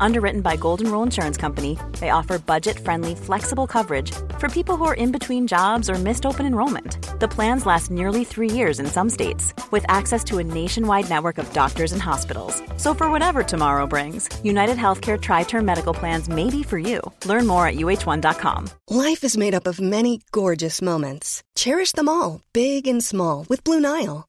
Underwritten by Golden Rule Insurance Company, they offer budget friendly, flexible coverage for people who are in between jobs or missed open enrollment. The plans last nearly three years in some states, with access to a nationwide network of doctors and hospitals. So, for whatever tomorrow brings, United Healthcare Tri Term Medical Plans may be for you. Learn more at uh1.com. Life is made up of many gorgeous moments. Cherish them all, big and small, with Blue Nile.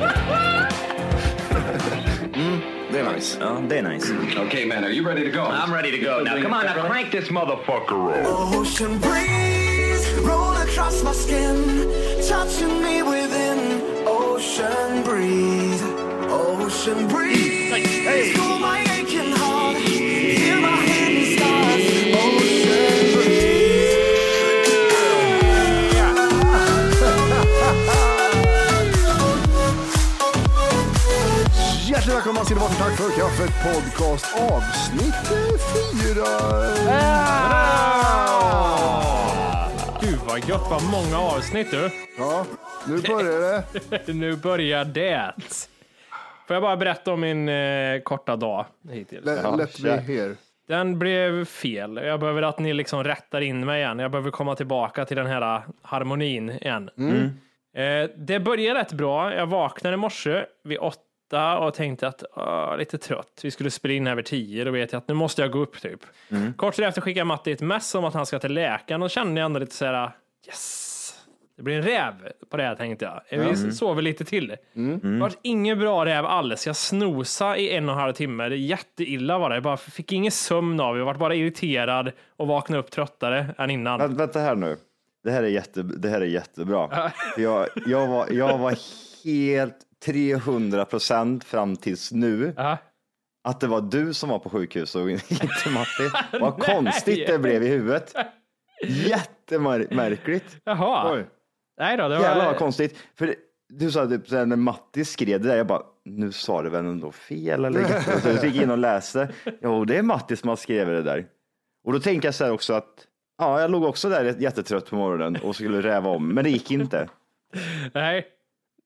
nice. Ja, det är nice. okay, man, are you ready to go? I'm ready to go. Now come on, now crank this motherfucker up. Ocean breeze, roll across my skin, touching me within. Ocean breeze, ocean breeze, cool Till Tack för kaffet podcast avsnitt fyra. Gud vad gött, vad många avsnitt du. Ja, nu börjar det. nu börjar det. Får jag bara berätta om min eh, korta dag hittills? Let, let me hear. Den blev fel. Jag behöver att ni liksom rättar in mig igen. Jag behöver komma tillbaka till den här eh, harmonin igen. Eh, det började rätt bra. Jag vaknade i morse vid åtta och tänkte att uh, lite trött. Vi skulle spela in vid tio. Då vet jag att nu måste jag gå upp typ. Kort därefter skickade Matti ett mess om att han ska till läkaren och kände jag ändå lite så här yes. Det blir en räv på det här tänkte jag. Vi sover lite till. Det var ingen bra räv alls. Jag snosade i en och en halv timme. Det är jätteilla var det. Jag bara fick ingen sömn av. Jag var bara irriterad och vaknade upp tröttare än innan. Vänt, vänta här nu. Det här är, jätte, det här är jättebra. Jag, jag, var, jag var helt 300 procent fram tills nu Ja. att det var du som var på sjukhus och inte Matti. Vad konstigt det blev i huvudet. Jättemärkligt. Jaha. Oj. Nej då, det var... Jävlar vad konstigt. För du sa typ när Matti skrev det där, jag bara, nu sa du väl ändå fel eller? så jag gick in och läste. Jo, det är Matti som har skrivit det där. Och då tänker jag så här också att, ja, jag låg också där jättetrött på morgonen och skulle räva om, men det gick inte. Nej.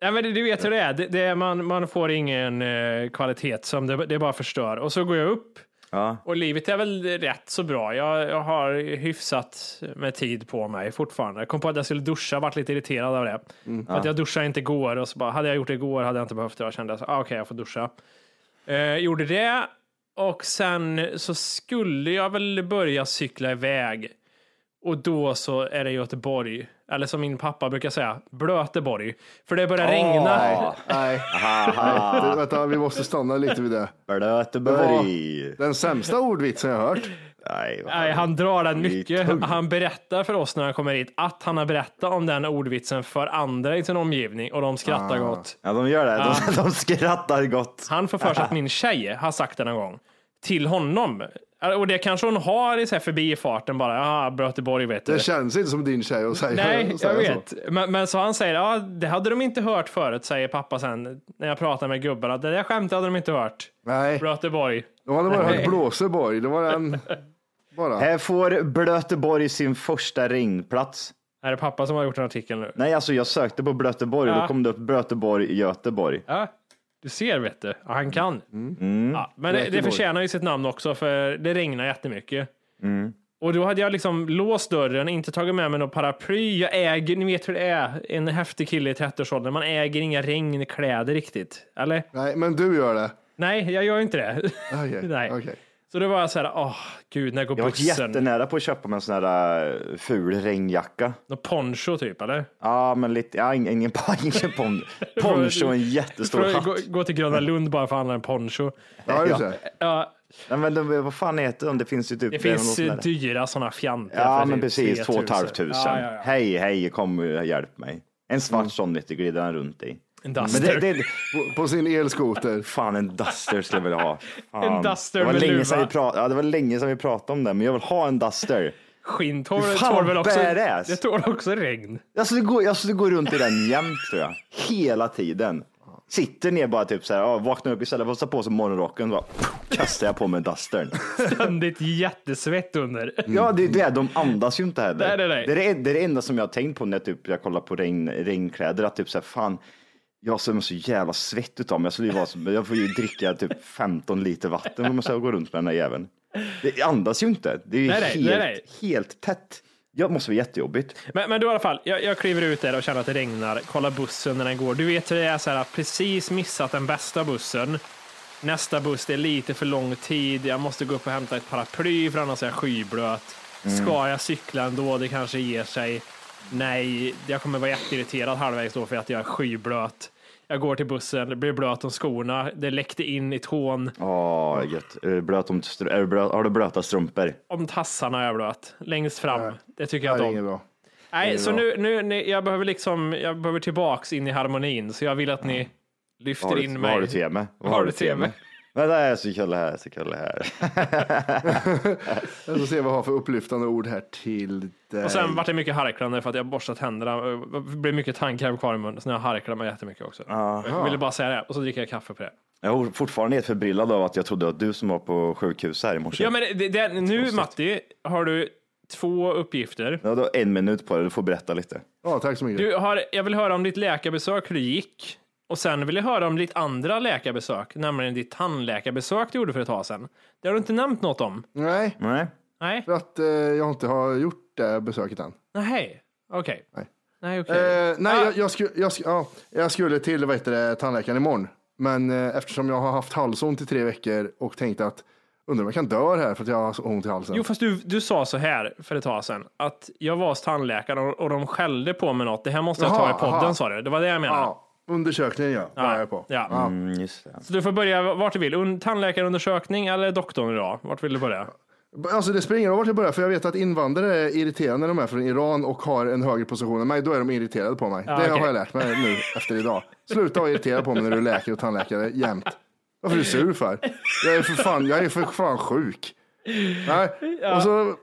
Ja, men du vet hur det är. Det, det är man, man får ingen eh, kvalitetssömn. Det, det bara förstör. Och så går jag upp Ja, och livet är väl rätt så bra. Jag, jag har hyfsat med tid på mig fortfarande. Jag kom på att jag skulle duscha, varit lite irriterad av det. För att jag duschade inte igår och så bara, hade jag gjort det igår hade jag inte behövt det. Jag kände så, ah, okej, jag får duscha. Eh, gjorde det och sen så skulle jag väl börja cykla iväg. Och då så är det Göteborg, eller som min pappa brukar säga, Blöteborg. För det börjar regna. Nej, nej, vänta, vi måste stanna lite vid det. Blöteberg. Den sämsta ordvitsen jag har hört. Nej, Nej, han drar den Det mycket. Han berättar för oss när han kommer hit att han har berättat om den ordvitsen för andra i sin omgivning och de skrattar gott. Ja, de gör det. De, de skrattar gott. Han får för sig att min tjej har sagt det någon gång till honom. Och det kanske hon har i så här förbifarten bara. Ja, Blöteborg vet du. Det känns inte som din tjej att säga, Nej, jag säga vet. så. Men, men så han säger, ja, det hade de inte hört förut, säger pappa sen när jag pratar med gubbarna. Det där skämtet hade de inte hört. Nej, Blöteborg. de hade bara Nej. hört Blåseborg. Det var en bara. Här får Blöteborg sin första ringplats. Är det pappa som har gjort en artikel nu? Nej, alltså jag sökte på Blöteborg och Ja. då kom det upp Blöteborg, Göteborg. Ja, du ser vet du. Ja, han kan. Mm. Ja, men det, det förtjänar ju sitt namn också för det regnar jättemycket. Och då hade jag liksom låst dörren, inte tagit med mig någon paraply. Jag äger, ni vet hur det är, en häftig kille i 30-årsåldern, man äger inga regnkläder riktigt. Eller? Nej, men du gör det. Nej, jag gör inte det. Okej, Nej. okej. Så då var jag så här, åh gud, när går Jag var bussen? jättenära på att köpa mig en sån här äh, ful regnjacka. Någon poncho typ, eller? Ja, men lite, ja, ingen, ingen, ingen pon, poncho en jättestor För att gå, hatt. gå till Gröna Lund bara för att handla en poncho. Ja, just det. Ja, Nej, men de, vad fan heter de? Det finns ju typ. det finns eh, dyra sådana fjantiga. Ja, men typ precis. Två och ett 3000. halvt tusen. Ja, ja, ja. Hej, hej, kom och hjälp mig. En svart Mm. sån lite glider han runt i. En Men duster. det, det, På, på sin elskoter. fan, en Duster skulle jag vilja ha. Fan. En Duster det var med länge luva. sedan vi pratade, ja, det var länge sedan vi pratade om det, men jag vill ha en Duster. Fan, tål väl också, badass. det tål också regn. Alltså det, går, alltså det går runt i den jämt tror jag. Hela tiden. Sitter ner bara typ så här, ja, vaknar upp istället för att ta på sig morgonrocken, så bara, kastar jag på mig Dustern. Ständigt jättesvett under. Ja, det är det. De andas ju inte heller. Nej, nej, nej. Det, är det, det är det enda som jag har tänkt på när typ, jag kollar på regn, regnkläder. Att typ så här, fan, jag som är så jävla svettig av mig. Jag, skulle ju vara så, jag får ju dricka typ 15 liter vatten om jag gå runt med den här jäveln. Det andas ju inte. Det är ju Nej, helt, nej, nej. helt tätt. Jag måste vara jättejobbigt. Men, men då i alla fall, jag, jag kliver ut där och känner att det regnar, kollar bussen när den går. Du vet hur det är så här, precis missat den bästa bussen. Nästa buss, det är lite för lång tid. Jag måste gå upp och hämta ett paraply för annars är jag skyblöt. Ska jag cykla ändå? Det kanske ger sig. Nej, jag kommer vara jätteirriterad halvvägs då för att jag är skyblöt. Jag går till bussen, det blir blöt om skorna, det läckte in i tån. Åh, gött. Är du blöt om, str- är du blöt, har du blöta strumpor? Om tassarna är jag blöt, längst fram. Det tycker jag inte om. bra. Nej, så nu, nu, nu, jag behöver liksom, jag behöver tillbaks in i harmonin, så jag vill att ni lyfter Vad har, in mig. vad har du till mig? Vad Har du till mig? Men det är så kul här, så kul här. Jag ska se vad jag har för upplyftande ord här till dig. Och sen vart det mycket harklande för att jag borstat tänderna. Det blev mycket tandkräm kvar i munnen, så jag mig jättemycket också. Jag ville bara säga det, och så dricker jag kaffe på det. Jag är fortfarande helt förbryllad av att jag trodde att du som var på sjukhus här i morse. Ja, men det, det, nu Matti, har du två uppgifter. Ja, du har en minut på dig, du får berätta lite. Ja, tack så mycket. Du har, jag vill höra om ditt läkarbesök, hur det gick. Och sen vill jag höra om ditt andra läkarbesök, nämligen ditt tandläkarbesök du gjorde för ett tag sedan. Det har du inte nämnt något om. Nej, Nej. Nej, för att eh, jag inte har gjort det besöket än. nej, okej. Nej. Nej, okej. Eh, nej, Ah. jag, jag, skulle, jag, ja, jag skulle till vad heter det, tandläkaren imorgon. Men eh, eftersom jag har haft halsont i tre veckor och tänkt att undrar om jag kan dö här för att jag har så ont i halsen. Jo, fast du, du sa så här för ett tag sedan, att jag var hos tandläkaren och, och de skällde på mig något. Det här måste jag ta Jaha, i podden, aha. sa du. Det var det jag menade. ja, undersökningen ja, var jag är på. Ja. Mm, just det. Så du får börja vart du vill. Un- tandläkarundersökning eller doktorn idag? Vart vill du börja? Alltså det spelar ingen roll vart jag börjar, för jag vet att invandrare är irriterade när de är från Iran och har en högre position än mig. Då är de irriterade på mig. Ja, det okej. har jag lärt mig nu efter idag. Sluta vara irriterad på mig när du är läkare och tandläkare jämt. Varför är du sur för? Jag är för fan, jag är för fan sjuk. Nej. Och så,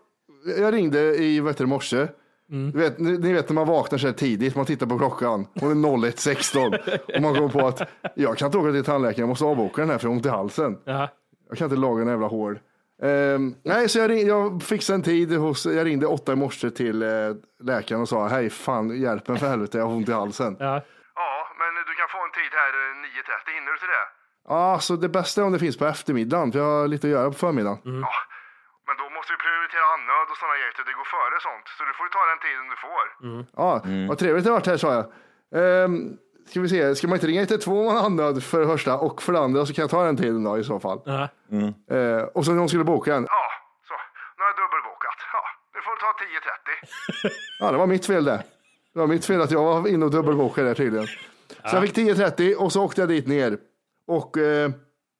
jag ringde i vad heter det, morse. Mm. Du vet, ni, ni vet när man vaknar så här tidigt, man tittar på klockan, hon är 01.16 och man kommer på att jag kan inte åka till tandläkaren, jag måste avboka den här för jag har ont i halsen. Ja. Jag kan inte laga en jävla hård. Ehm, nej, så jag, ring, jag fixade en tid hos, jag ringde åtta i morse till eh, läkaren och sa, hej fan hjälp mig för helvete, jag har ont i halsen. Ja. Ja, men du kan få en tid här 9.30, hinner du till det? Ja, så det bästa är om det finns på eftermiddagen, för jag har lite att göra på förmiddagen. Ja, men då måste vi prioritera andnöd och sådana grejer, det går före sånt. Så du får ju ta den tiden du får. Ja, vad trevligt det har varit här, sa jag. Ehm, ska vi se, ska man inte ringa 112 om man har andnöd för det första och för det andra så kan jag ta den tiden då i så fall. Ja. Eh, och så när hon skulle boka den. Ja, så. Nu har jag dubbelbokat. Ja, du får ta 10.30. ja, det var mitt fel det. Det var mitt fel att jag var inne och dubbelbokade där tydligen. Så jag fick 10.30 och så åkte jag dit ner. Och eh,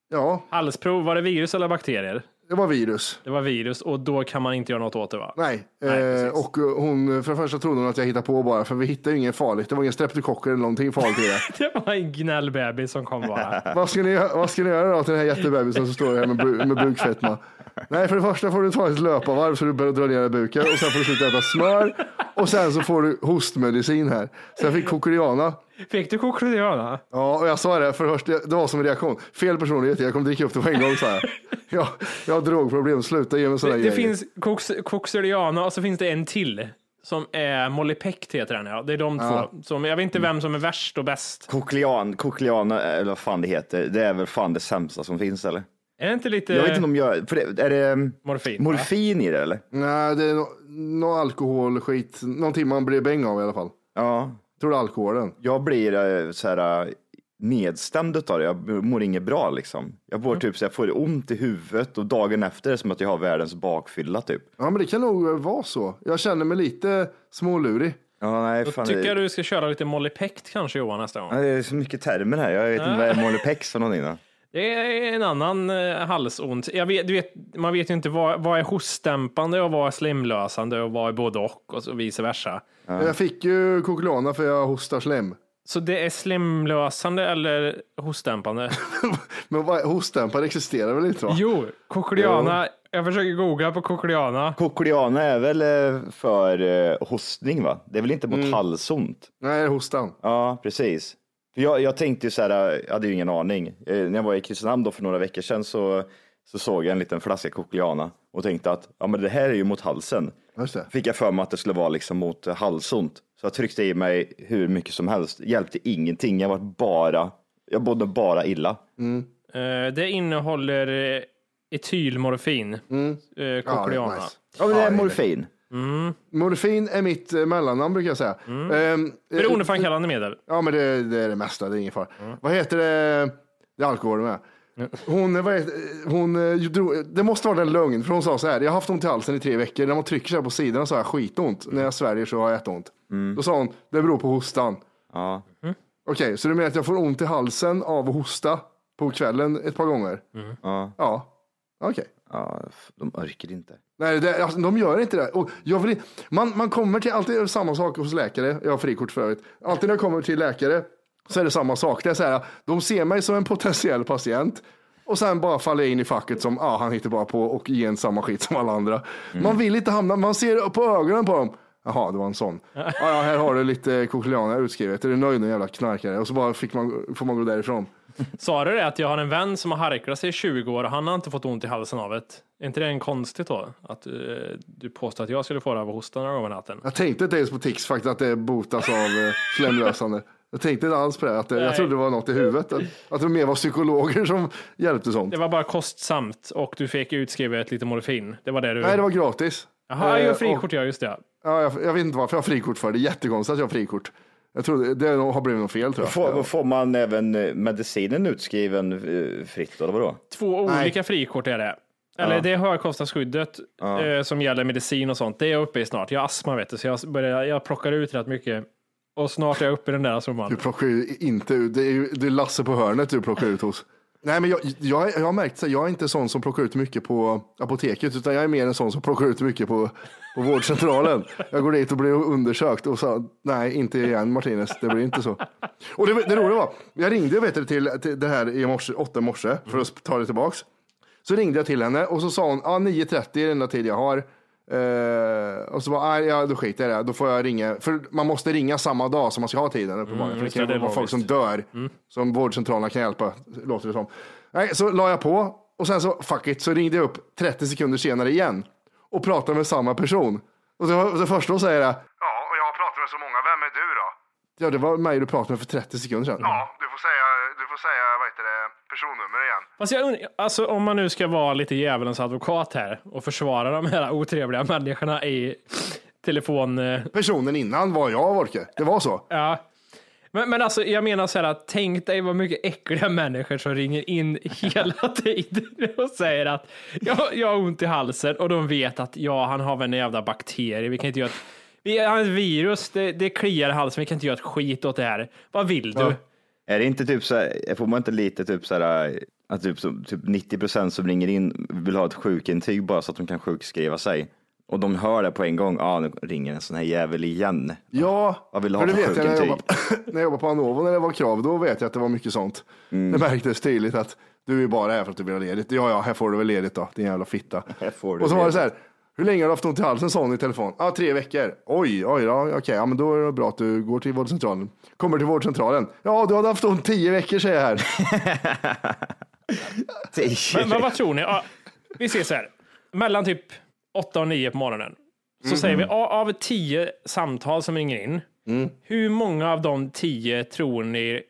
ja, Halsprov, var det virus eller bakterier? Det var virus. Det var virus och då kan man inte göra något åt det va? Nej, Nej, eh, och eh, hon, för det första trodde hon att jag hittade på bara, för vi hittade ju inget farligt. Det var ingen streptokocker eller någonting farligt i det. Det var en gnällbebis som kom bara. vad, ska ni, vad ska ni göra då till den här jättebebisen som står här med, bu- med bukfetma? Nej, för det första får du ta ett löparvarv så du börjar dra ner buken och sen får du sluta äta smör och sen så får du hostmedicin här. Så jag fick kokoriana. Fick du kokoriana? Ja, och jag sa det för först, det var som en reaktion. Fel personlighet, jag kommer dricka upp det på en gång sa jag. Ja, jag har drogproblem, sluta ge mig Det, sådana det grejer. finns koks, kokseriana och så finns det en till. Som är Molipect heter den ja. Det är de två. Som, jag vet inte vem som är värst och bäst. Koklean, koklean, eller vad fan det heter, det är väl fan det sämsta som finns eller? Är det inte lite Jag vet inte om jag, för det, är det morfin? va? morfin i det eller? Nej, det är nå- någon alkoholskit. Någonting man blir bäng av i alla fall. Ja, Tror du alkoholen? jag blir eh, så här eh, nedstämd utav det. Jag mår inget bra liksom. Jag får typ så jag får ont i huvudet och dagen efter är det som att jag har världens bakfylla typ. Ja, men det kan nog vara så. Jag känner mig lite smålurig. Ja, nej, Då fan, tycker det, jag du ska köra lite Molipect kanske Johan nästa gång. Ja, det är så mycket termer här. Jag vet inte vad är Molepex för någonting då. Det är en annan eh, halsont. Jag vet, du vet, man vet ju inte vad, vad är hostdämpande och vad är slemlösande och vad är både och och så vice versa. Jag fick ju Coquelana för jag hostar slem. Så det är slemlösande eller hostdämpande? Men vad, hostdämpare existerar väl inte? Va? Jo, Cochleana. Jag försöker googla på Cochleana. Cochleana är väl eh, för eh, hostning va? Det är väl inte mot halsont? Nej, hostan. Ja, precis. För jag, jag tänkte ju så här, jag hade ju ingen aning. Eh, när jag var i Kristinehamn då för några veckor sedan så, så såg jag en liten flaska Cochleana och tänkte att ja, men det här är ju mot halsen. Just det. Fick jag för mig att det skulle vara liksom mot halsont. Så jag tryckte i mig hur mycket som helst. Hjälpte ingenting. Jag var bara, jag mådde bara illa. Eh, Det innehåller eh, etylmorfin. Eh, Cochleana. nice. Ja, men det är Fan, morfin. Morfin är mitt eh, mellannamn brukar jag säga. Mm. Ehm, eh, Beroendeframkallande medel. Ja, men det, det är det mesta, det är ingen fara. Vad heter det? Det är alkohol med. Hon, vad heter, hon eh, drog, det måste vara en lögn, för hon sa så här, jag har haft ont i halsen i tre veckor, när man trycker så här på sidorna så har jag skitont, när jag sväljer så har jag jätteont. Då sa hon, det beror på hostan. Ja. Okej, så du menar att jag får ont i halsen av att hosta på kvällen ett par gånger? Ja. Ja, okej. ja, de orkar inte. Nej, det, alltså, de gör inte det. Och jag vill, man, man kommer till alltid samma sak hos läkare. Jag har frikort för övrigt. Alltid när jag kommer till läkare så är det samma sak. Det är så här, de ser mig som en potentiell patient och sen bara faller jag in i facket som ah, han hittar bara på och ger en samma skit som alla andra. Man vill inte hamna, man ser på ögonen på dem. Jaha, det var en sån. Ja, ja, här har du lite Cochleana utskrivet. Är du nöjd nu jävla knarkare? Och så bara fick man, får man gå därifrån. Sa du det att jag har en vän som har harklat sig i 20 år och han har inte fått ont i halsen av det? Är inte det en konstigt då? Att eh, du påstår att jag skulle få det av att hosta några gånger natten? Jag tänkte inte ens på Tix faktiskt att det botas av eh, slemlösande. Jag tänkte inte alls på det. Att det jag trodde det var något i huvudet. Att, att det mer var psykologer som hjälpte sånt. Det var bara kostsamt och du fick utskrivet lite morfin. Det var det du... Nej, det var gratis. Jaha, jag Eh, har frikort ja, just det. Ja, jag, jag vet inte varför jag har frikort för det. är jättekonstigt att jag har frikort. Jag tror det har blivit något fel tror jag. Får, får man även eh, medicinen utskriven eh, fritt eller vadå? Två Nej. olika frikort är det. Eller det är högkostnadsskyddet eh, som gäller medicin och sånt. Det är jag uppe i snart. Jag har astma vet du, så jag, börjar, jag plockar ut rätt mycket. Och snart är jag uppe i den där Du summan. plockar ju inte ut. Det är, ju, det är Lasse på hörnet du plockar ut hos. Nej, men jag, jag, jag har märkt att jag är inte sån som plockar ut mycket på apoteket, utan jag är mer en sån som plockar ut mycket på, på vårdcentralen. Jag går dit och blir undersökt och sa nej, inte igen Martinez, det blir inte så. Och det, det roliga var, jag ringde vet du, till, till det här i morse, åtta morse för att ta det tillbaks. Så ringde jag till henne och så sa hon, ja 9.30 är den enda tid jag har. Eh, och så bara, ja, då skiter jag i det. Då får jag ringa. För man måste ringa samma dag som man ska ha tiden. uppenbarligen. för det kan det, vara folk som dör. Som vårdcentralerna kan hjälpa, låter det som. Nej, så la jag på. Och sen så, fuck it, så ringde jag upp 30 sekunder senare igen. Och pratade med samma person. Och det, det första hon säger är, Ja, och jag har pratat med så många. Vem är du då? ja det var mig du pratade med för 30 sekunder sedan. Ja, du får säga, du får säga vad heter det, personnummer igen. Fast jag, und- alltså, om man nu ska vara lite djävulens advokat här och försvara de här otrevliga människorna i telefon... eh, Personen innan var jag, Wolke. Det var så. Ja. Men, men alltså, jag menar så här att tänk dig vad mycket äckliga människor som ringer in hela tiden och säger att jag, jag har ont i halsen och de vet att ja, han har väl en jävla bakterie. Vi kan inte göra ett, vi har ett virus, det, det kliar i halsen, vi kan inte göra ett skit åt det här. Vad vill du? Ja. Är det inte typ så här, får man inte lite typ så här, att typ, så- typ 90 procent som ringer in vill ha ett sjukintyg bara så att de kan sjukskriva sig? Och de hör det på en gång, ja ah, nu ringer en sån här jävel igen. Ja, Vad vill du ha för vet jag när jag, jobbade, när jag jobbade på Anovo, när det var krav, då vet jag att det var mycket sånt. Mm. Det märktes tydligt att du är bara här för att du vill ha ledigt. Ja, ja, här får du väl ledigt då, din jävla fitta. Och så var det så här, hur länge har du haft ont i halsen, sa hon i telefon. Ja, tre veckor. Oj, oj, ja, okej, ja, men då är det bra att du går till vårdcentralen. Kommer till vårdcentralen. Ja, du hade haft ont tio veckor, säger jag här. Men, men vad tror ni? Ja, vi ser så här, mellan typ 8 och 9 på morgonen. Så säger vi av 10 samtal som ringer in, hur många av de 10 tror ni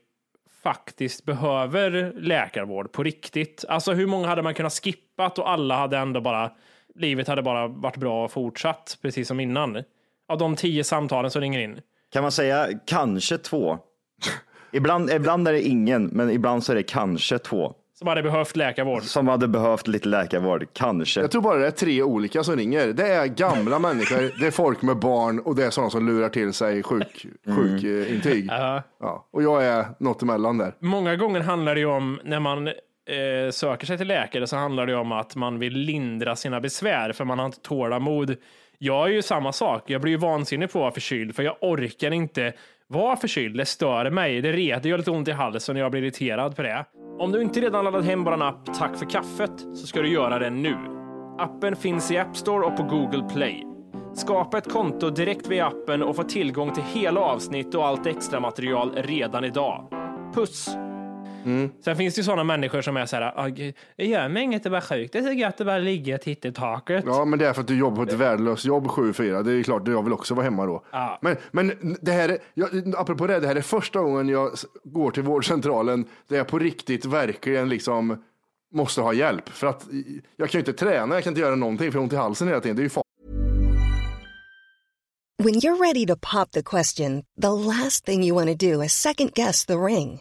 faktiskt behöver läkarvård på riktigt. Alltså hur många hade man kunnat skippat och alla hade ändå bara, livet hade bara varit bra och fortsatt precis som innan. Av de tio samtalen som ringer in. Kan man säga kanske två? Ibland, ibland är det ingen, men ibland så är det kanske två. Som hade behövt läkarvård. Som hade behövt lite läkarvård, kanske. Jag tror bara det är tre olika som ringer. Det är gamla människor, det är folk med barn och det är sådana som lurar till sig sjuk, sjukintyg. Ja. Ja. Och jag är något emellan där. Många gånger handlar det ju om, när man eh, söker sig till läkare, så handlar det om att man vill lindra sina besvär, för man har inte tålamod. Jag är ju samma sak. Jag blir ju vansinnig på att vara förkyld, för jag orkar inte vara förkyld. Det stör mig. Det retar gör lite ont i halsen och jag blir irriterad på det. Om du inte redan laddat hem vår app Tack för kaffet så ska du göra det nu. Appen finns i App Store och på Google Play. Skapa ett konto direkt via appen och få tillgång till hela avsnitt och allt extra material redan idag. Puss! Sen finns det ju sådana människor som är så här, "Ah, det gör mig inget att vara sjuk, det är så gött att bara ligga och titta i taket. Ja, men det är för att du jobbar på ett värdelöst jobb 7-4. Det är ju klart, jag vill också vara hemma då. Ja. Men, men det här är, jag, apropå det, det här är första gången jag går till vårdcentralen där jag på riktigt verkligen liksom måste ha hjälp. För att jag kan ju inte träna, jag kan inte göra någonting för jag har ont i halsen hela tiden. Det är ju farligt. When you're ready to pop the question, the last thing you want to do is second guess the ring.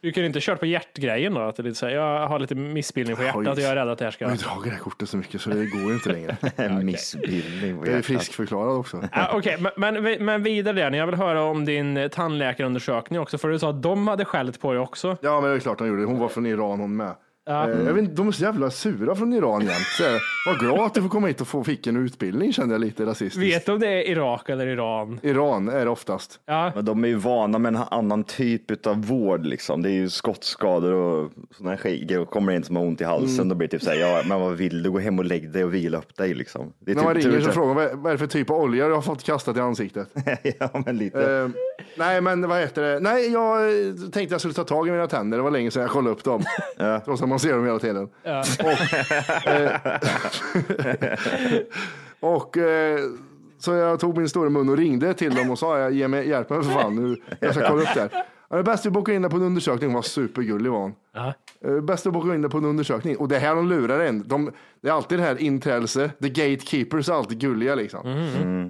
Du kan inte köra på hjärtgrejen då? Att det är lite så här, jag har lite missbildning på hjärtat och jag är rädd att det här ska... Jag har ju dragit det här kortet så mycket så det går inte längre. Missbildning. på Jag är hjärtat. friskförklarad också. Ja, Okej, men, men, men vidare där. Jag vill höra om din tandläkarundersökning också, för du sa att de hade skällt på dig också. Ja, men det är klart de gjorde. Hon var från Iran hon med. Eh, Jag vet, inte, de är så jävla sura från Iran jämt. Så här, Var glad att du får komma hit och få fick en utbildning kände jag lite rasistiskt. Vet du om det är Irak eller Iran? Iran är det oftast. Ja, Men de är ju vana med en annan typ av vård liksom. Det är ju skottskador och sådana här grejer. Och kommer in som har ont i halsen, Mm. då blir det typ såhär, ja men vad vill du? Gå hem och lägg dig och vila upp dig liksom. Det är När man typ, ringer så frågar man vad är det för typ av olja du har fått kastat i ansiktet. ja men lite. Eh, nej, men vad heter det? Nej, jag eh, tänkte jag skulle ta tag i mina tänder. Det var länge sedan jag kollade upp dem. Trots att man ser dem hela tiden. Och, eh, och eh, så jag tog min stora mun och ringde till dem och sa, ge mig hjälp mig för fan. Nu, jag ska kolla upp det här. Ja, det är bäst vi bokar in det på en undersökning. Var supergullig var hon. Ja. Eh, Bäst att boka in det på en undersökning. Och det är här de lurar en. De, det är alltid det här inträdelse. The gatekeepers är alltid gulliga liksom.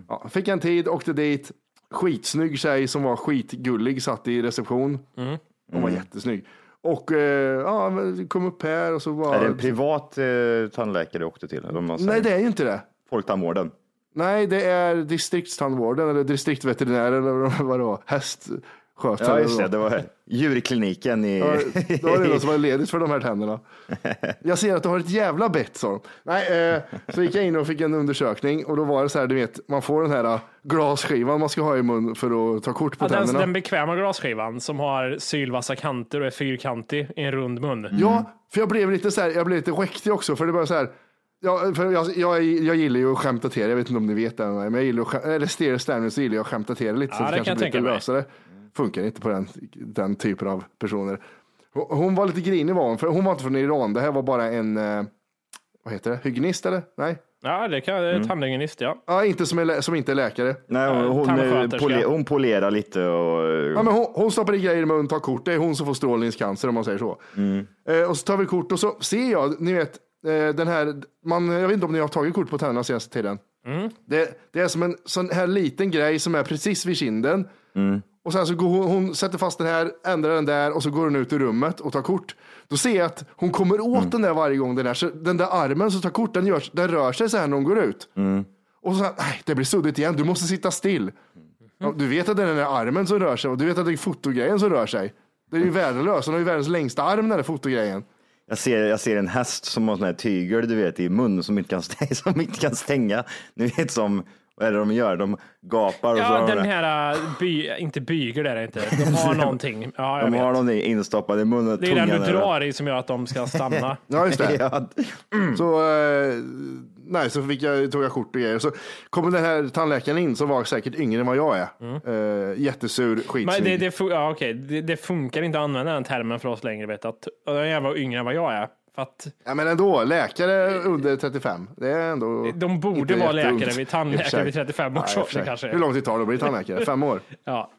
Ja, fick en tid, åkte dit. Skitsnygg tjej som var skitgullig, satt i reception. Hon var jättesnygg. Och eh, ja, kom upp här och så var... är det en privat eh, tandläkare du åkte till? Nej, det är ju inte det. Folktandvården? Nej, det är distriktstandvården eller distriktveterinär eller vad det var. Hästskötare. Ja just det, det var djurkliniken i... Ja, det var det som var ledigt för de här tänderna. Jag ser att du har ett jävla bett, sa. Nej, eh, så gick jag in och fick en undersökning och då var det så här, du vet, man får den här eh, glasskivan man ska ha i mun för att ta kort på Ja, den, tänderna. den bekväma glasskivan som har sylvassa kanter och är fyrkantig i en rund mun. Ja, för jag blev lite så här, jag blev lite skäktig också, för det var så här, Ja, för jag, jag, jag gillar ju att skämta till det. Jag vet inte om ni vet det, men jag gillar att skämta, eller stereo stämning så gillar jag att skämta till det lite. så Ja, att det kanske kan jag blir lite lösare. Funkar inte på den, den typen av personer. Hon, var lite grinig var hon, för hon var inte från Iran. Det här var bara en, eh, vad heter det, hygienist eller? Nej, Ja, det kan mm. tandhygienist, ja. ja, inte som, är, som inte är läkare. Nej, hon, hon, eh, pole, hon polerar lite och... Ja, men hon, hon stoppar i grejer i munnen, tar kort. Det är hon som får strålningscancer om man säger så. Eh, och så tar vi kort och så ser jag, ni vet, eh, den här, man, jag vet inte om ni har tagit kort på tänderna senaste tiden. Det, det är som en sån här liten grej som är precis vid kinden. Och sen så går hon, hon sätter fast den här, ändrar den där och så går hon ut ur rummet och tar kort. Då ser jag att hon kommer åt den där varje gång den där, så den där armen som tar kort, den, gör, den rör sig så här när hon går ut. Och så, nej, det blir suddigt igen, du måste sitta still. Ja, du vet att det är den där armen som rör sig och du vet att det är fotogrejen som rör sig. Det är ju värdelöst, hon har ju världens längsta arm den där fotogrejen. Jag ser, jag ser en häst som har sån här tygel du vet i mun som inte kan stänga. Som inte kan stänga. Ni vet som, vad är det de gör? De gapar och så Ja, de den här, äh, by, inte byger det är det inte. De har någonting. Ja, jag De vet. har någonting instoppat i munnen. Det är den du drar i som gör att de ska stanna. Ja, just det. Ja, Så, eh, nej, så fick jag, tog jag kort och grejer. Så kom den här tandläkaren in som var säkert yngre än vad jag är. Eh, jättesur, skitsnygg. Men det, det, ja, okej. det, det funkar inte att använda den termen för oss längre. Vet du, att jag var yngre än vad jag är. Att Ja, men ändå, läkare under 35. Det är ändå de borde vara läkare vid tandläkare vid 35 års ålder kanske. Hur lång tid tar det att bli tandläkare? Fem år? Ja.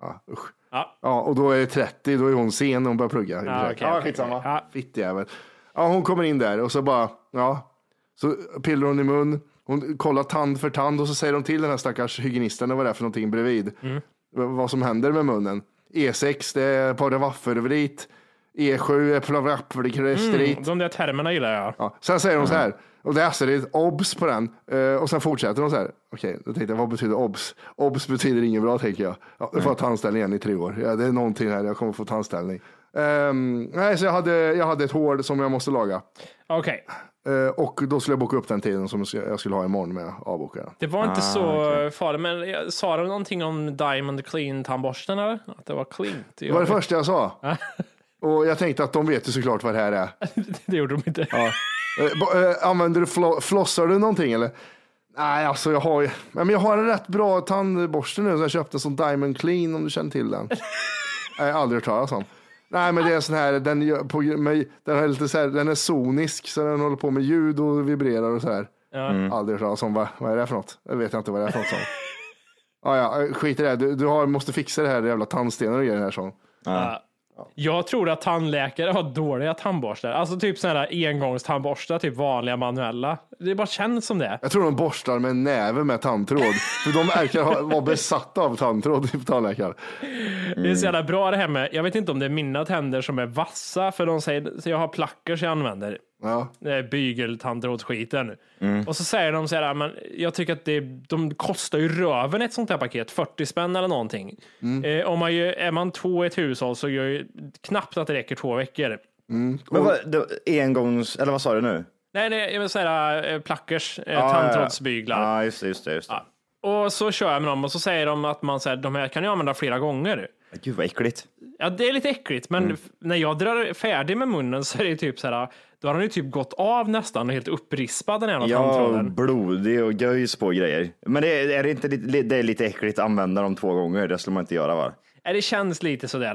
Ja, usch. Ja. Ja, och då är det 30, då är hon sen när hon börjar plugga. Ja, okej, ja, okej. skitsamma. Ja. Fittjävel. Ja, hon kommer in där och så bara, ja, så pillar hon i mun. Hon kollar tand för tand och så säger de till den här stackars hygienisten och vad det är för någonting bredvid. Mm. Vad som händer med munnen. E6, det är paravafförvrit. E7 är plavrappelkrestrit. Mm, de där termerna gillar jag. Ja. Sen säger hon så här, och det är alltså det är ett obs på den. Eh, och sen fortsätter hon så här. Okej, då tänkte jag, vad betyder obs? Obs betyder inget bra tänker jag. Ja, jag får ha tandställning igen i tre år. Ja, det är någonting här, jag kommer få tandställning. Ehm, nej, så jag hade, jag hade ett hål som jag måste laga. Okej, Eh, och då skulle jag boka upp den tiden som jag skulle- jag ha imorgon med avbokaren. det var inte Ah, så farligt. Men jag- sa de någonting om Diamond Clean tandborsten eller? Att det var cleant? Det var det första jag sa. Och jag tänkte att de vet ju såklart vad det här är. det gjorde de inte. Eh, bo- eh, använder du flo- flossar du någonting eller? Nej, alltså jag har ju, ja, men jag har en rätt bra tandborste nu som jag köpte som Diamond Clean om du känner till den. Nej, jag har aldrig hört talas om. Nej, men det är sån här, den, gör på, med, den, är lite så här, den är sonisk så den håller på med ljud och vibrerar och så här. Ja. Aldrig hört talas om, vad, vad är det för något? Jag vet inte vad det är för något. Som. Ja, ja, skit i det, du, du har, måste fixa det här jävla tandstenar och grejer här som. Ja. Jag tror att tandläkare har dåliga tandborstar. Alltså typ sådana här engångstandborstar, typ vanliga manuella. Det bara känns som det. Jag tror de borstar med en näve med tandtråd. För de verkar vara besatta av tandtråd på tandläkare. Det är så jävla bra det här med, jag vet inte om det är mina tänder som är vassa, för de säger, så jag har plackers jag använder. Ja. Det är bygeltandtrådsskiten. Och så säger de så här, men jag tycker att det, de kostar ju röven ett sånt här paket, 40 spänn eller någonting. Eh, om man ju, är man två i ett hushåll så gör ju knappt att det räcker två veckor. Men vad, det, engångs, eller vad sa du nu? Nej, nej, jag vill säga eh, plackers, eh, ja, ja. tandtrådsbyglar. Ja, just det, just det. Just det. Och så kör jag med dem och så säger de att man säger, de här kan jag använda flera gånger. Gud vad äckligt. Ja, det är lite äckligt, men f- när jag drar färdig med munnen så är det typ så här, då har den ju typ gått av nästan och helt upprispad den här Ja, tandtråden. blodig och göjs på grejer. Men det är, är det inte lite, det är lite äckligt att använda dem två gånger. Det skulle man inte göra va? Det känns lite sådär,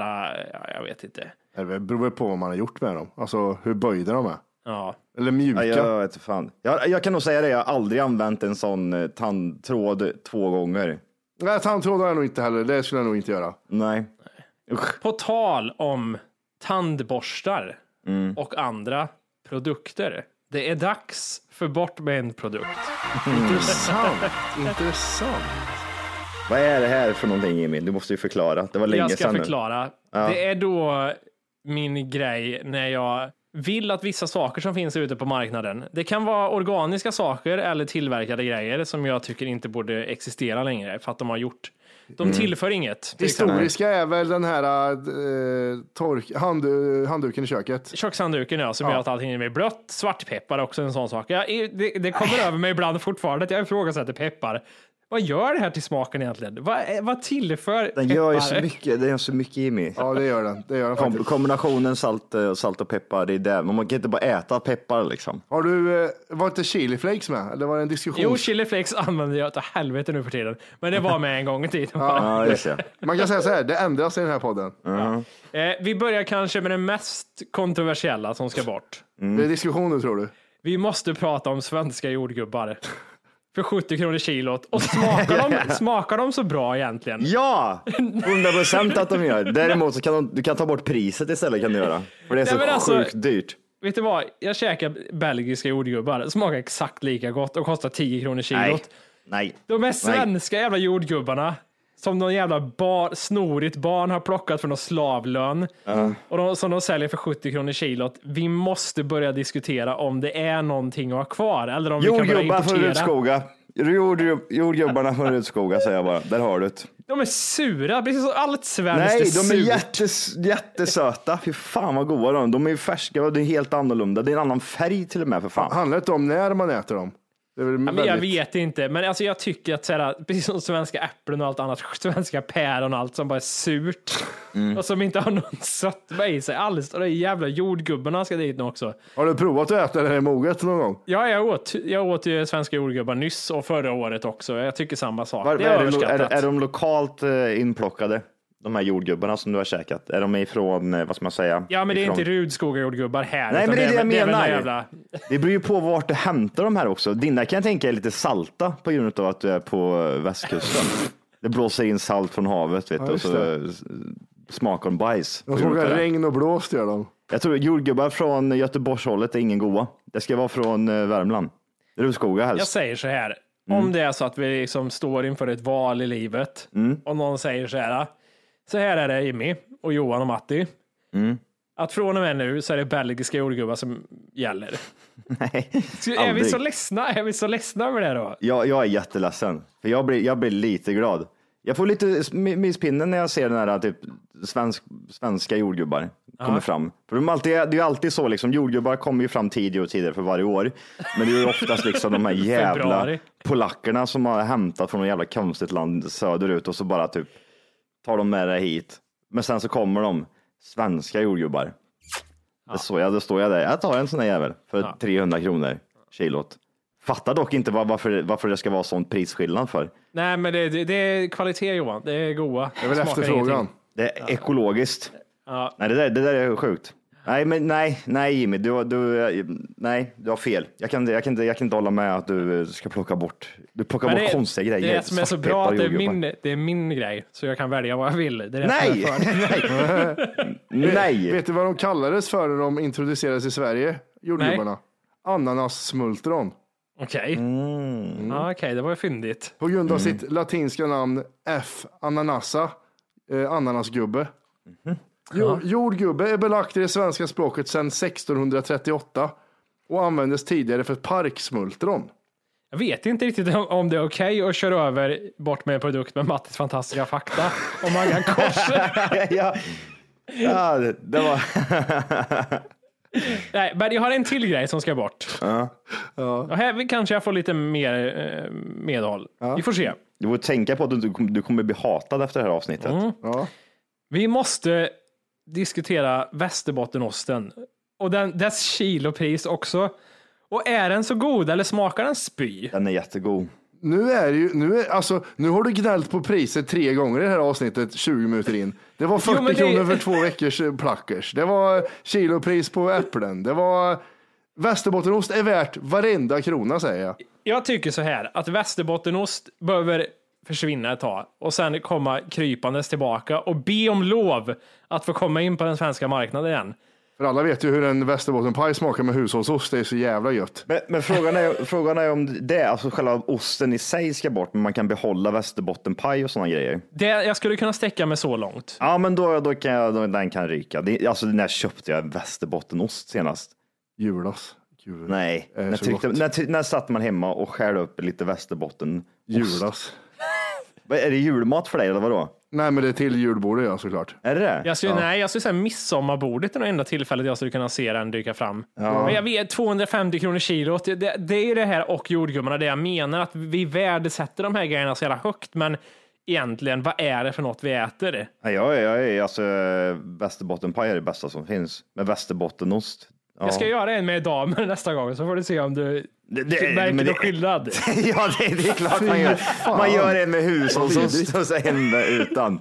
ja, jag vet inte. Det beror på vad man har gjort med dem. Alltså hur böjda de är. Ja. Eller mjuka. Ja, jag vet fan. Jag, jag kan nog säga det, jag har aldrig använt en sån eh, tandtråd två gånger. Nej, tandtråd har jag nog inte heller. Det skulle jag nog inte göra. Nej. Usch. På tal om tandborstar och andra produkter. Det är dags för bort med en produkt. Intressant. Intressant. Vad är det här för någonting Emil? Du måste ju förklara. Det var länge Jag ska sedan förklara. Det är då min grej när jag vill att vissa saker som finns ute på marknaden, det kan vara organiska saker eller tillverkade grejer som jag tycker inte borde existera längre för att de har gjort. De tillför inget. exempel. Historiska är väl den här äh, tork, hand, handduken i köket. Kökshandduken ja, som Ja. gör att allting blir blött. Svartpeppar är också en sån sak. Jag, det, det kommer över mig ibland fortfarande att jag ifrågasätter peppar. Vad gör det här till smaken egentligen? Vad, vad tillför Den gör ju så peppar? mycket, den gör så mycket Jimmy. Ja, det gör den. Det gör den Kom, kombinationen salt, eh, salt och peppar, det är det. Men man kan inte bara äta peppar liksom. Har du, äh, var inte chili flakes med? Eller var det en diskussion? Jo, chili flakes använder jag till helvete nu för tiden. Men det var med en gång i tiden. Ja, just det. Man kan säga så här, det ändras i den här podden. Eh, vi börjar kanske med det mest kontroversiella som ska bort. Det är diskussion nu tror du? Vi måste prata om svenska jordgubbar. För 70 kronor kilot. Och smakar de, smakar de så bra egentligen? Ja, 100 procent att de gör. Däremot så kan de, du kan ta bort priset istället kan du göra. För det är så Nej, alltså- sjukt dyrt. Vet du vad? Jag käkar belgiska jordgubbar. Smakar exakt lika gott och kostar 10 kronor kilot. Nej, nej. De är svenska jävla jordgubbarna. Som någon jävla bar, snorigt barn har plockat för någon slavlön och de, som de säljer för 70 kronor kilot. Vi måste börja diskutera om det är någonting att ha kvar eller om vi kan börja Jordgubbar från importera. Rudskoga. Jord, jordgubbarna från Rudskoga säger jag bara. Där har du det. De är sura, precis som allt svenskt Nej, är de är surt. jättes, jättesöta. Fy fan vad goda de är. De är ju färska och det är helt annorlunda. Det är en annan färg till och med för fan. Handlar det inte om när man äter dem? Väldigt... Jag vet inte, men alltså jag tycker att såhär, precis som svenska äpplen och allt annat, svenska päron och allt som bara är surt Mm. och som inte har någon sötma i sig alls. Och de jävla jordgubbarna ska dit nu också. Har du provat att äta det här moget någon gång? Ja, jag åt, jag åt ju svenska jordgubbar nyss och förra året också. Jag tycker samma sak. Var, det är, är det, lo- överskattat. är, är de lokalt eh, inplockade? De här jordgubbarna som du har käkat? Är de ifrån, eh, vad ska man säga? Ja, men det är ifrån... inte Rudskoga jordgubbar här. Nej, men det är det jag menar. några Jävla... Det beror ju på vart du hämtar de här också. Dina kan jag tänka är lite salta på grund av att du är på eh, västkusten. Det blåser in salt från havet vet Ja, du, och så det. eh, smakar de bajs. De smakar det. regn och blåst gör de. Jag tror jordgubbar från Göteborgshållet är ingen goda. Det ska vara från Värmland. Rudskoga Jag helst. säger så här, Mm. om det är så att vi liksom står inför ett val i livet och någon säger så här, så här är det Jimmy och Johan och Matti. Mm. Att från och med nu så är det belgiska jordgubbar som gäller. Nej, Så är vi så ledsna? Är vi så ledsna över det då? Jag, jag är jätteledsen, för jag blir, jag blir lite glad. Jag får lite myspinnen när jag ser den här typ svensk, svenska jordgubbar kommer fram. För de alltid, det är ju alltid så, liksom, jordgubbar kommer ju fram tidigare och tidigare för varje år. Men det är ju oftast liksom de här jävla polackerna som har hämtat från något jävla konstigt land söderut och så bara typ tar de med det hit. Men sen så kommer de, svenska jordgubbar. Det, står jag, då står jag där, jag tar en sån här jävel för 300 kronor kilot. Fattar dock inte var, varför, varför det ska vara sån prisskillnad för. Nej, men det, det, det är kvalitet Johan. Det är goda. Det är väl efterfrågan. Det är ekologiskt. Ja. Nej, det där, det där är sjukt. Nej, men nej, nej Jimmy, du, du, nej, du har fel. Jag kan, inte- jag, kan inte, jag kan inte hålla med att du ska plocka bort, du plockar Men bort det, konstiga grejer. det som är så bra att det är, min, det är min grej, så jag kan välja vad jag vill. Det är Nej, nej, nej. Vet du vad de kallades för när de introducerades i Sverige? Jordgubbarna? Ananassmultron. Okej, Mm. ja, okej, det var ju fyndigt. På grund av sitt latinska namn F. ananassa, eh, ananasgubbe. Mhm. Jo, jordgubbe är belagt i det svenska språket sedan 1638 och användes tidigare för parksmultron. Jag vet inte riktigt om- det är okej att köra över bort med en produkt med Mattis fantastiska fakta om Maggan Kors. ja, ja, det, var... Nej, men jag har en till grej som ska bort. Ja. Och här kanske jag får lite mer eh, medhåll. Vi får se. Du får tänka på att du, du kommer bli hatad efter det här avsnittet. Mm. Ja. Vi måste diskutera Västerbottenost och den, dess kilopris också. Och är den så god eller smakar den spy? Den är jättegod. Nu är det ju, nu, är, alltså, nu har du gnällt på priset tre gånger i det här avsnittet, 20 minuter in. Det var 40 Jo, det- kronor för två veckors eh, plackers. Det var kilopris på äpplen. Det var Västerbottenost är värt varenda krona säger jag. Jag tycker så här att Västerbottenost behöver försvinna ett tag och sen komma krypandes tillbaka och be om lov att få komma in på den svenska marknaden igen. För alla vet ju hur en västerbottenpaj smakar med hushållsost. Det är så jävla gött. Men, men frågan, är, frågan är om det, alltså själva osten i sig ska bort, men man kan behålla västerbottenpaj och sådana grejer. Det, jag skulle kunna sträcka mig så långt. Ja, men då, då kan jag, då, den kan ryka. Det, alltså, när köpte jag västerbottenost senast? Julas. Gud. Nej, när, tryckte, när, när satt man hemma och skärde upp lite västerbotten? Julas. Vad, Är det julmat för dig eller vadå? Nej, men det är till julbordet ja, såklart. Är det det? Jag skulle, Nej, jag skulle säga midsommarbordet är det enda tillfället jag skulle kunna se den dyka fram. Ja. Men jag vet, 250 kronor kilot, det, det, det är ju det här och jordgubbarna, det jag menar, att vi värdesätter de här grejerna så jävla högt, men egentligen, vad är det för något vi äter? Ja, jag är, jag är alltså västerbottenpaj är det bästa som finns. Men västerbottenost. Ja. Jag ska göra en med damer nästa gång, så får du se om du Det- det- märker någon skillnad. ja, det, det är klart man gör. Man gör en med hushållsost och så en med utan.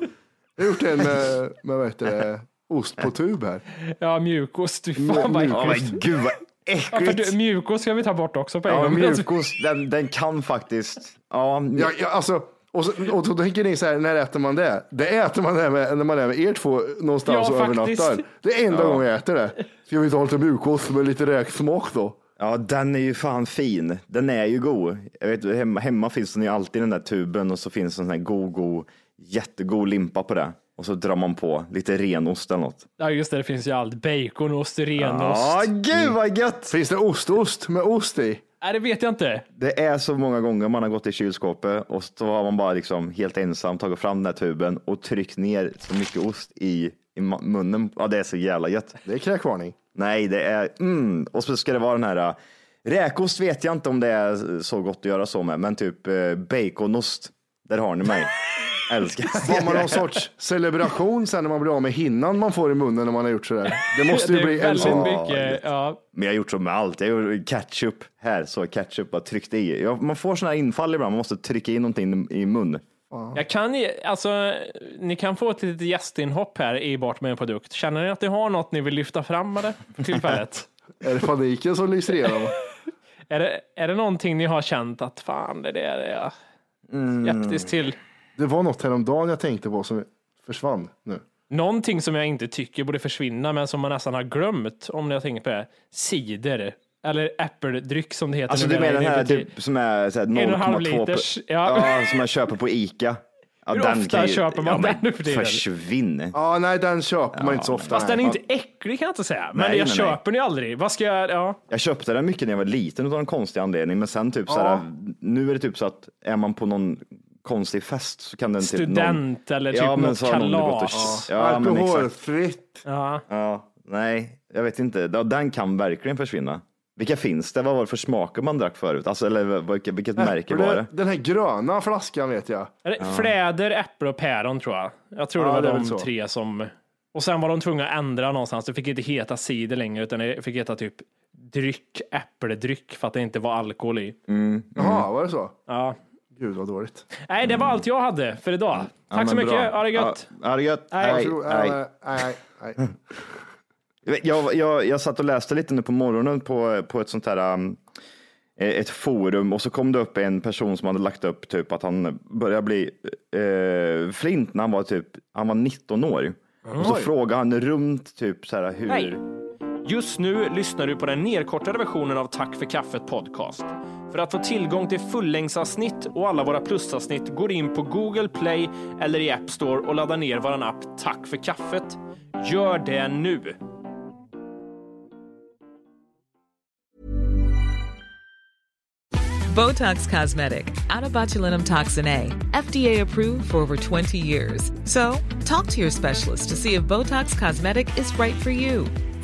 Jag har gjort en med, med vad heter det, ost på tub här. Ja, mjukost, fy fan vad Ja, äckligt. men gud vad Ja, för äckligt. du, mjukost ska vi ta bort också på en Ja, gång. mjukost, den, den kan faktiskt. Ja, Ja, ja, alltså, och, så, och då tänker ni så här, när äter man det? Det äter man det med, när man är med er två någonstans Ja, och faktiskt. övernattar. Det är enda gången jag äter det. Ska vi inte ha lite mjukost med lite räksmak då? ja, den är ju fan fin. Den är ju god. Jag vet, hemma, hemma finns den ju alltid den där tuben och så finns en sån här god, god jättegod limpa på det. Och så drar man på lite renost eller något. Ja, just det. Det finns ju allt. Baconost, renost. Ja, gud vad gött! Finns det ostost med ost i? Nej, det vet jag inte. Det är så många gånger man har gått i kylskåpet och så har man bara liksom helt ensam tagit fram den här tuben och tryckt ner så mycket ost i, i munnen. Ja, det är så jävla gött. Det är kräkvarning. Nej, det är mm. Och så ska det vara den här äh, räkost vet jag inte om det är så gott att göra så med, men typ eh, baconost. Där har ni mig. Älskar. Har man någon sorts celebration sen när man blir av med hinnan man får i munnen när man har gjort sådär? Det måste ju det bli en sån. mycket. Ja. Men jag har gjort så med allt. Jag gjorde ketchup här, så ketchup bara tryckt i. Man får sådana här infall ibland, man måste trycka in någonting i mun. Jag kan, ge- alltså, ni kan få ett litet gästinhopp här i Bort med en produkt. Känner ni att ni har något ni vill lyfta fram med det för tillfället? Är det paniken som lyser igenom? är, det, är det någonting ni har känt att fan, det där är jag skeptisk till? Det var något häromdagen jag tänkte på som försvann nu. Någonting som jag inte tycker borde försvinna, men som man nästan har glömt om jag tänker på det. Cider. Eller äppeldryck som det heter Alltså du numera menar den här typ, som är så här En och en halv 0,2 liters, ja. ja. som man köper på Ica. Ja, Hur den ofta ju- köper man ja, den nu för tiden? Försvinn. Ja, nej, den köper man inte så ofta. Fast den är inte äcklig kan jag inte säga. Men Nej, jag nej, köper den ju aldrig. Vad ska jag, ja. Jag köpte den mycket när jag var liten av en konstig anledning, men sen typ så här, nu är det typ så att är man på någon konstig fest så kan den typ någon, Student eller typ ja, men något så har någon gått och- kalas. Ja. Alkoholfritt. Ja. Ja, nej, jag vet inte. Den kan verkligen försvinna. Vilka finns det? Vad var det för smaker man drack förut? Alltså, eller vilket, vilket märke var det-? Den här gröna flaskan vet jag. Fläder, äpple och päron tror jag. Jag tror Ja, det var det de så. tre som... Och sen var de tvungna att ändra någonstans. Det fick inte heta cider längre utan det fick heta typ dryck, äppeldryck för att det inte var alkohol i. Jaha, var det så? Ja. Gud vad dåligt. Nej, det var allt jag hade för idag. Tack Ja, så mycket. bra. Ha det gött. Ja, ha det gött. Nej. Jag, jag, jag satt och läste lite nu på morgonen på, på ett sånt här um, ett forum och så kom det upp en person som hade lagt upp typ att han började bli eh, flint när han var typ han var 19 år. Och så frågade han runt typ så här hur. Hej! Just nu lyssnar du på den nedkortade versionen av Tack för kaffet podcast. För att få tillgång till fullängdsavsnitt och alla våra plusavsnitt går in på Google Play eller i App Store och laddar ner vår app Tack för kaffet. Gör det nu! Botox Cosmetic, out toxin A, FDA approved for over 20 years. So, talk to your specialist to see if Botox Cosmetic is right for you.